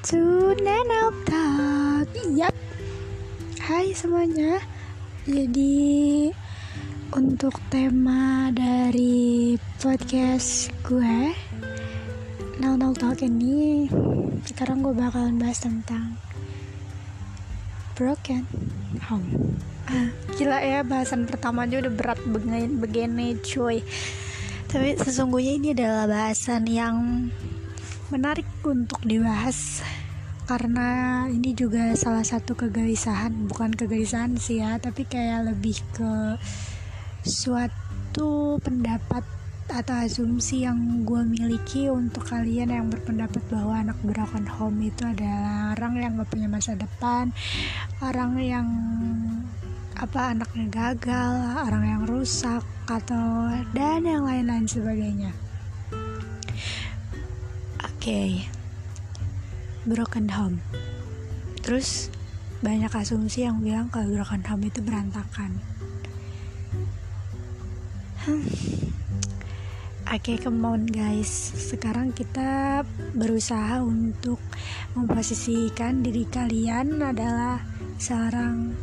to Nenel Talk Yap Hai semuanya. Jadi untuk tema dari podcast gue Now Talk ini Sekarang gue bakalan bahas tentang Broken. Home ah, Gila ya bahasan pertama aja udah berat begini, begini cuy. Tapi sesungguhnya ini adalah bahasan yang menarik untuk dibahas. Karena ini juga salah satu kegelisahan bukan kegelisahan sih ya tapi kayak lebih ke suatu pendapat atau asumsi yang gue miliki untuk kalian yang berpendapat bahwa anak broken home itu adalah orang yang gak punya masa depan orang yang apa anaknya gagal orang yang rusak atau dan yang lain-lain sebagainya okay. broken home terus banyak asumsi yang bilang kalau broken home itu berantakan hmm. Oke, okay, come on guys. Sekarang kita berusaha untuk memposisikan diri kalian adalah seorang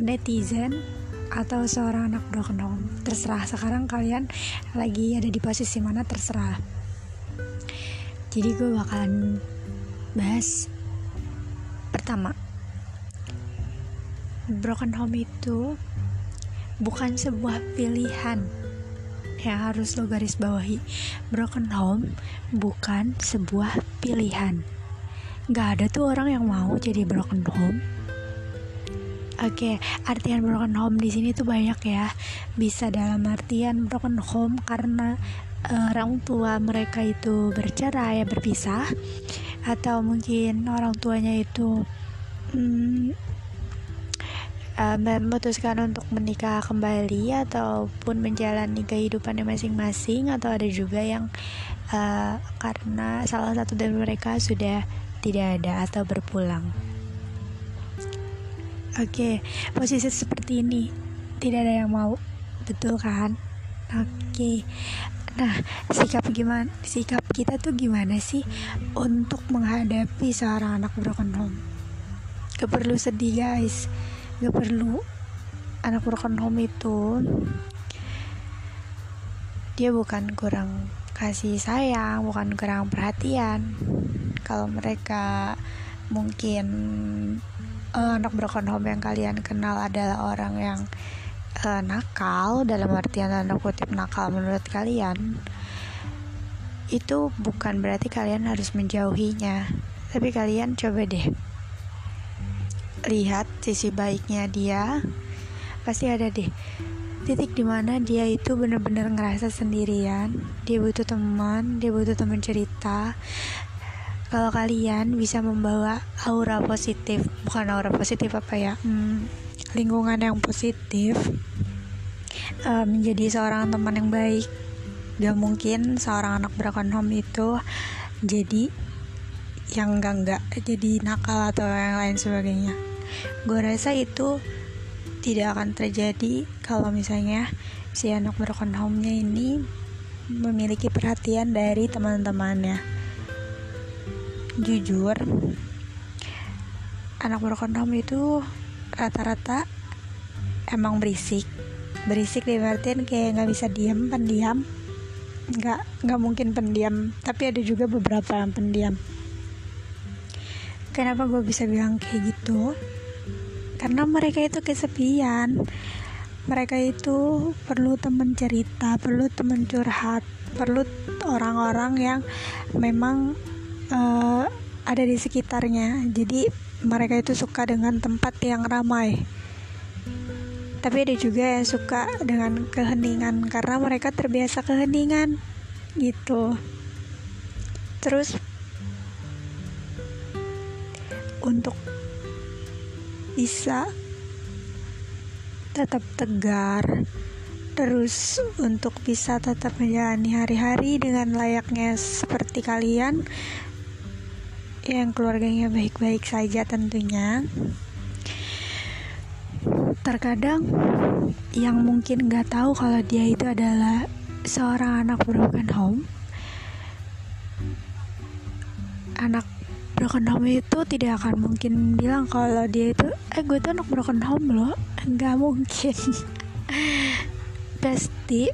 netizen atau seorang anak broken home. Terserah sekarang kalian lagi ada di posisi mana terserah jadi gue bakalan bahas pertama. Broken home itu bukan sebuah pilihan yang harus lo garis bawahi. Broken home bukan sebuah pilihan. Gak ada tuh orang yang mau jadi broken home. Oke, okay, artian broken home di sini tuh banyak ya. Bisa dalam artian broken home karena orang tua mereka itu bercerai berpisah atau mungkin orang tuanya itu hmm, memutuskan untuk menikah kembali ataupun menjalani kehidupannya masing-masing atau ada juga yang uh, karena salah satu dari mereka sudah tidak ada atau berpulang. Oke, okay, posisi seperti ini tidak ada yang mau, betul kan? Oke, okay. Nah, sikap gimana? Sikap kita tuh gimana sih untuk menghadapi seorang anak broken home? Gak perlu sedih guys, gak perlu anak broken home itu dia bukan kurang kasih sayang, bukan kurang perhatian. Kalau mereka mungkin uh, anak broken home yang kalian kenal adalah orang yang uh, nakal dalam artian tanda kutip nakal menurut kalian itu bukan berarti kalian harus menjauhinya. Tapi kalian coba deh lihat sisi baiknya dia. Pasti ada deh titik di mana dia itu benar-benar ngerasa sendirian. Dia butuh teman dia butuh teman cerita. Kalau kalian bisa membawa aura positif bukan aura positif apa ya hmm, lingkungan yang positif uh, menjadi seorang teman yang baik. Gak mungkin seorang anak broken home itu jadi yang enggak enggak jadi nakal atau yang lain sebagainya. Gue rasa itu tidak akan terjadi kalau misalnya si anak broken home-nya ini memiliki perhatian dari teman-temannya. Jujur anak broken home itu rata-rata emang berisik. Berisik di artian kayak nggak bisa diem pendiam. Nggak nggak mungkin pendiam tapi ada juga beberapa yang pendiam. Kenapa gue bisa bilang kayak gitu? Karena mereka itu kesepian. Mereka itu perlu teman cerita perlu teman curhat perlu orang-orang yang memang uh, ada di sekitarnya. Jadi mereka itu suka dengan tempat yang ramai. Tapi ada juga yang suka dengan keheningan karena mereka terbiasa keheningan gitu. Terus untuk bisa tetap tegar terus untuk bisa tetap menjalani hari-hari dengan layaknya seperti kalian yang keluarganya baik-baik saja tentunya. Terkadang yang mungkin gak tahu kalau dia itu adalah seorang anak broken home. Anak broken home itu tidak akan mungkin bilang kalau dia itu eh gue tuh anak broken home loh. Nggak mungkin. Pasti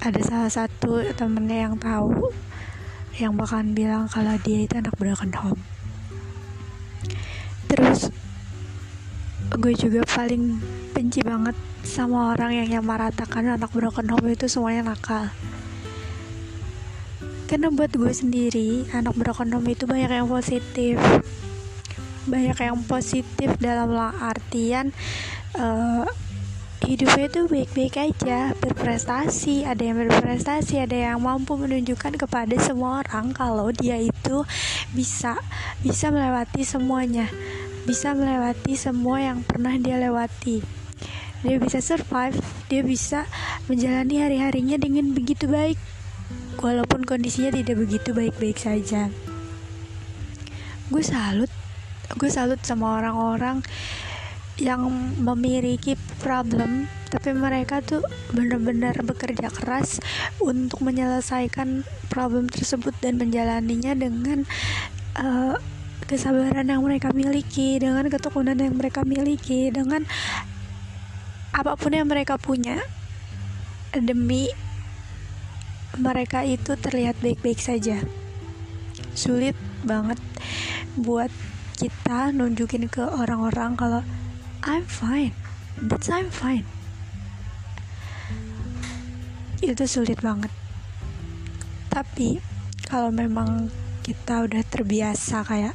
ada salah satu temennya yang tahu yang bakalan bilang kalau dia itu anak broken home. Terus gue juga paling benci banget sama orang yang nyamaratakan anak broken home itu semuanya nakal. Karena buat gue sendiri anak broken home itu banyak yang positif. Banyak yang positif dalam artian uh, hidupnya itu baik-baik aja berprestasi ada yang berprestasi ada yang mampu menunjukkan kepada semua orang kalau dia itu bisa bisa melewati semuanya bisa melewati semua yang pernah dia lewati. Dia bisa survive dia bisa menjalani hari-harinya dengan begitu baik walaupun kondisinya tidak begitu baik-baik saja. Gue salut gue salut sama orang-orang yang memiliki problem tapi mereka tuh benar-benar bekerja keras untuk menyelesaikan problem tersebut dan menjalaninya dengan uh, kesabaran yang mereka miliki dengan ketekunan yang mereka miliki dengan apa pun yang mereka punya demi mereka itu terlihat baik-baik saja. Sulit banget buat kita nunjukin ke orang-orang kalau I'm fine. That's I'm fine. Itu sulit banget. Tapi kalau memang kita udah terbiasa kayak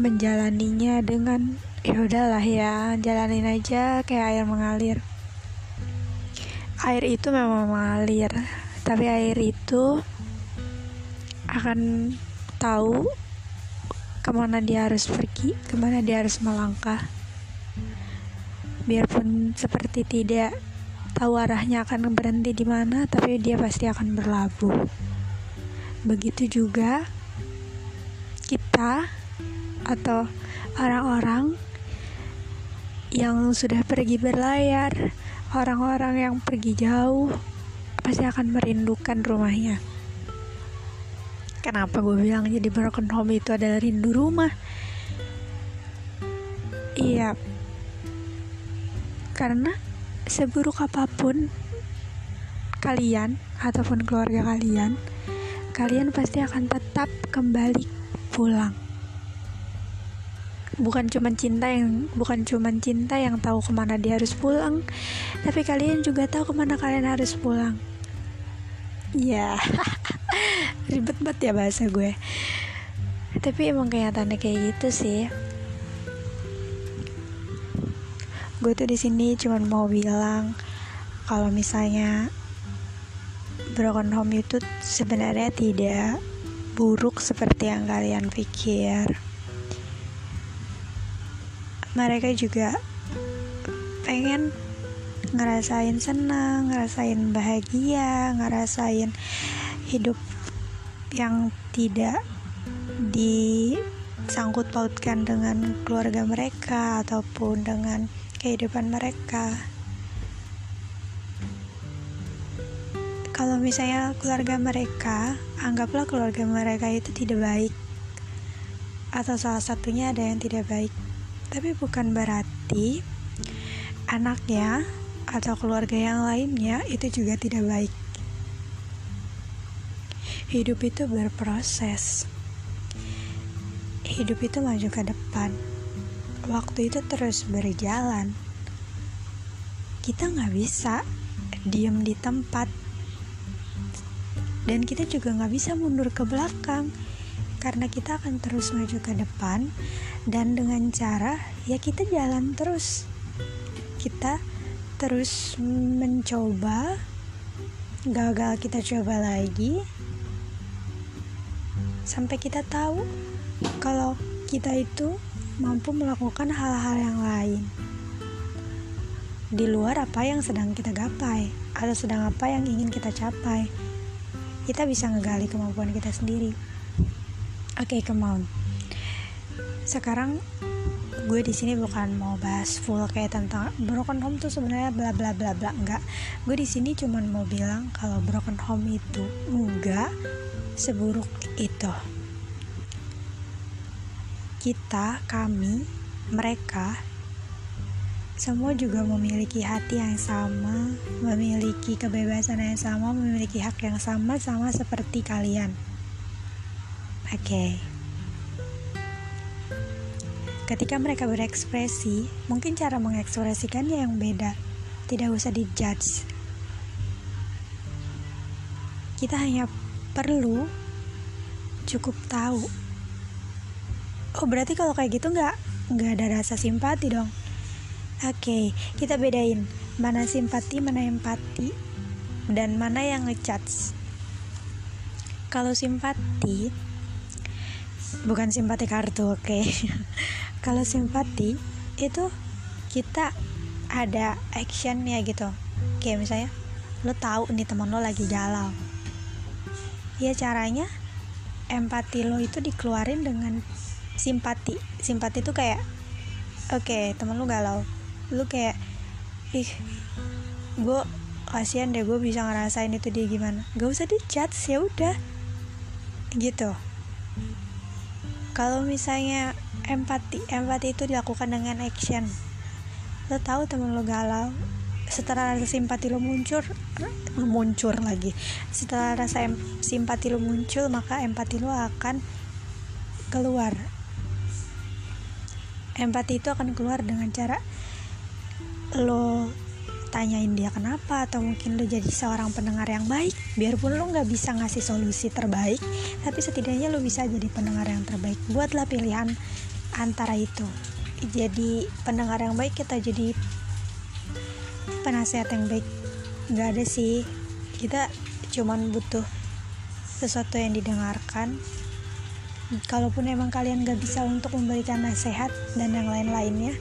menjalaninya dengan ya udahlah ya jalanin aja kayak air mengalir air itu memang mengalir tapi air itu akan tahu ke mana dia harus pergi ke mana dia harus melangkah biarpun seperti tidak tahu arahnya akan berhenti di mana tapi dia pasti akan berlabuh begitu juga kita atau orang-orang yang sudah pergi berlayar orang-orang yang pergi jauh pasti akan merindukan rumahnya. Kenapa gue bilang jadi broken home itu adalah rindu rumah? Iya, karena seburuk apa pun kalian ataupun keluarga kalian, kalian pasti akan tetap kembali pulang. Bukan cuma cinta yang bukan cuma cinta yang tahu ke mana dia harus pulang tapi kalian juga tahu ke mana kalian harus pulang. Ya ribet banget ya bahasa gue. Tapi emang kenyataannya kayak gitu sih gue tuh di sini cuma mau bilang kalau misalnya broken home itu sebenarnya tidak buruk seperti yang kalian pikir. Mereka juga pengen ngerasain senang, ngerasain bahagia, ngerasain hidup yang tidak disangkut pautkan dengan keluarga mereka ataupun dengan kehidupan mereka. Kalau misalnya keluarga mereka, anggaplah keluarga mereka itu tidak baik, atau salah satunya ada yang tidak baik tapi bukan berarti anaknya atau keluarga yang lainnya itu juga tidak baik. Hidup itu berproses. Hidup itu maju ke depan. Waktu itu terus berjalan. Kita nggak bisa diam di tempat. Dan kita juga nggak bisa mundur ke belakang karena kita akan terus maju ke depan dan dengan cara ya kita jalan terus kita terus mencoba gagal kita coba lagi sampai kita tahu kalau kita itu mampu melakukan hal-hal yang lain di luar apa yang sedang kita gapai atau sedang apa yang ingin kita capai kita bisa ngegali kemampuan kita sendiri Oke, okay, come on. Sekarang gue di sini bukan mau bahas full kayak tentang broken home tuh sebenarnya bla bla bla bla enggak. Gue di sini cuma mau bilang kalau broken home itu enggak seburuk itu. Kita kami mereka semua juga memiliki hati yang sama, memiliki kebebasan yang sama, memiliki hak yang sama, sama seperti kalian. Oke, okay. ketika mereka berekspresi, mungkin cara mengekspresikannya yang beda, tidak usah dijudge. Kita hanya perlu cukup tahu. Oh berarti kalau kayak gitu nggak nggak ada rasa simpati dong Oke, kita bedain mana simpati, mana empati, dan mana yang ngejudge. Kalau simpati, bukan simpati kartu, oke. Okay? Kalau simpati itu kita ada actionnya gitu. Kayak misalnya, lo tahu nih teman lo lagi galau. Ya caranya empati lo itu dikeluarin dengan simpati. Simpati itu kayak, oke okay, teman lo galau. Lu kayak ih gue kasihan deh gue bisa ngerasain itu dia gimana. Gak usah dicat ya udah. Gitu. Kalau misalnya empati empati itu dilakukan dengan action. Lo tahu temen lo galau setelah rasa simpati lo muncul muncul lagi. Setelah rasa simpati lo muncul maka empati lo akan keluar empati itu akan keluar dengan cara lo tanyain dia kenapa atau mungkin lo jadi seorang pendengar yang baik. Biarpun lo nggak bisa ngasih solusi terbaik tapi setidaknya lo bisa jadi pendengar yang terbaik. Buatlah pilihan antara itu. Jadi pendengar yang baik kita jadi penasehat yang baik. Nggak ada sih. Kita cuman butuh sesuatu yang didengarkan kalaupun emang kalian gak bisa untuk memberikan nasihat dan yang lain-lainnya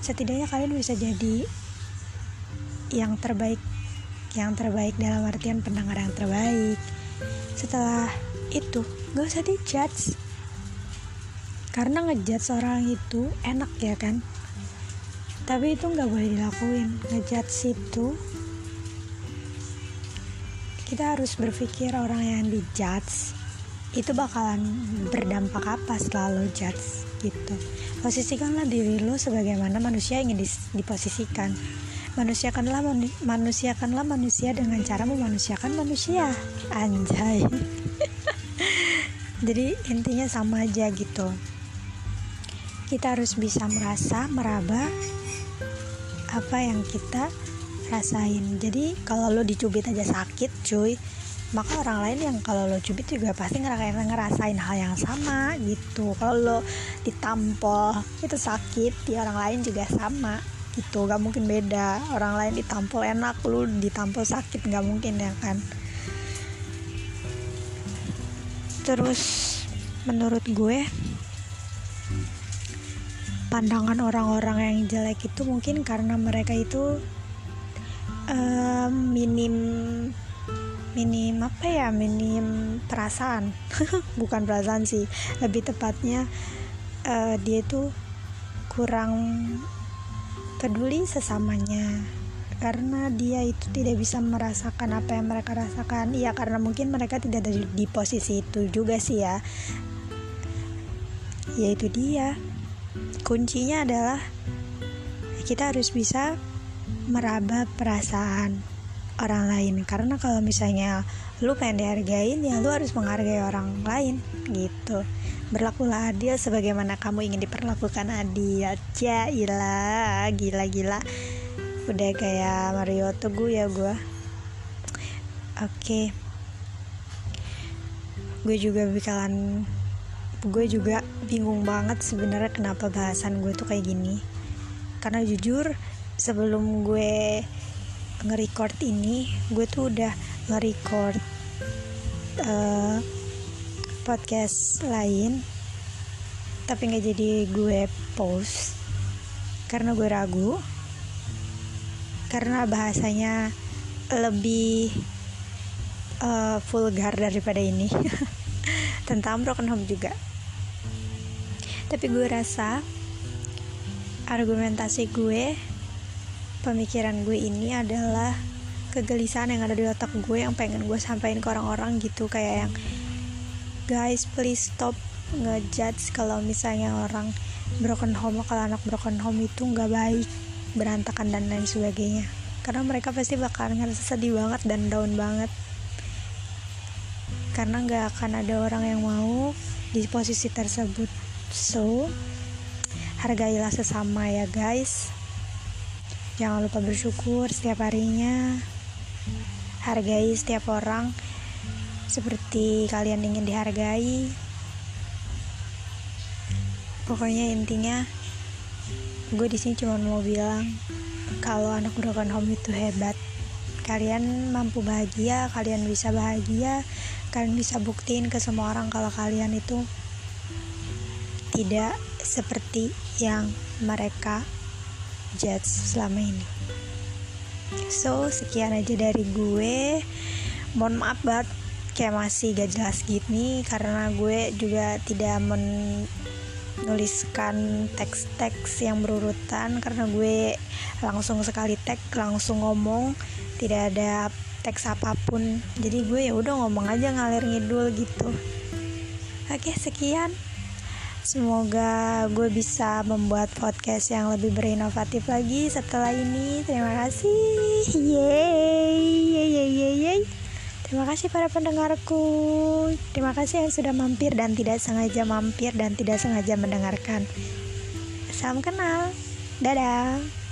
setidaknya kalian bisa jadi yang terbaik yang terbaik dalam artian pendengar yang terbaik. Setelah itu gak usah dijudge. Karena ngejudge seorang itu enak ya kan? Tapi itu nggak boleh dilakuin. Ngejudge itu kita harus berpikir orang yang dijudge itu bakalan berdampak apa setelah lo judge gitu? Posisikanlah diri lo sebagaimana manusia ingin diposisikan. Manusiakanlah manusiakanlah manusia dengan cara memanusiakan manusia. Anjay. Jadi intinya sama aja gitu. Kita harus bisa merasa meraba apa yang kita rasain. Jadi kalau lo dicubit aja sakit cuy maka orang lain yang kalau lo cubit juga pasti ngerasain ngerasain hal yang sama gitu. Kalau lo ditampol itu sakit di orang lain juga sama gitu. Gak mungkin beda. Orang lain ditampol enak lo ditampol sakit gak mungkin ya kan? Terus menurut gue pandangan orang-orang yang jelek itu mungkin karena mereka itu uh, minim minim apa ya minim perasaan. Bukan perasaan sih lebih tepatnya uh, dia itu kurang peduli sesamanya. Karena dia itu tidak bisa merasakan apa yang mereka rasakan. Iya karena mungkin mereka tidak ada di posisi itu juga sih ya. Yaitu dia. Kuncinya adalah kita harus bisa meraba perasaan orang lain. Karena kalau misalnya lu pengen dihargain ya lu harus menghargai orang lain gitu. Berlakulah adil sebagaimana kamu ingin diperlakukan adil. Ya gila gila gila. Udah kayak Mario Teguh ya gue oke. Okay. gue juga bakalan gue juga bingung banget sebenarnya kenapa bahasan gue tuh kayak gini. Karena jujur sebelum gue nge-record ini gue tuh udah nge-record uh, podcast lain tapi nggak jadi gue post karena gue ragu karena bahasanya lebih uh, vulgar daripada ini. Tentang broken home juga. Tapi gue rasa argumentasi gue pemikiran gue ini adalah kegelisahan yang ada di otak gue yang pengen gue sampaikan ke orang-orang gitu. Kayak yang guys please stop ngejudge kalau misalnya orang broken home kalau anak broken home itu nggak baik berantakan dan lain sebagainya. Karena mereka pasti bakal ngerasa sedih banget dan down banget. Karena nggak akan ada orang yang mau di posisi tersebut. So hargailah sesama ya guys jangan lupa bersyukur setiap harinya. Hargai setiap orang seperti kalian ingin dihargai. Pokoknya intinya gue di sini cuma mau bilang kalau anak broken home itu hebat. Kalian mampu bahagia kalian bisa bahagia kalian bisa buktiin ke semua orang kalau kalian itu tidak seperti yang mereka judge selama ini. So sekian aja dari gue. Mohon maaf banget kayak masih gak jelas gini karena gue juga tidak men nuliskan teks-teks yang berurutan karena gue langsung sekali teks langsung ngomong tidak ada teks apa pun. Jadi gue ya udah ngomong aja ngalir ngidul gitu. Oke sekian Semoga gue bisa membuat podcast yang lebih berinovatif lagi setelah ini. Terima kasih. Yeay, yeay, yeay, yeay. Terima kasih para pendengarku. Terima kasih yang sudah mampir dan tidak sengaja mampir dan tidak sengaja mendengarkan. Salam kenal. Dadah.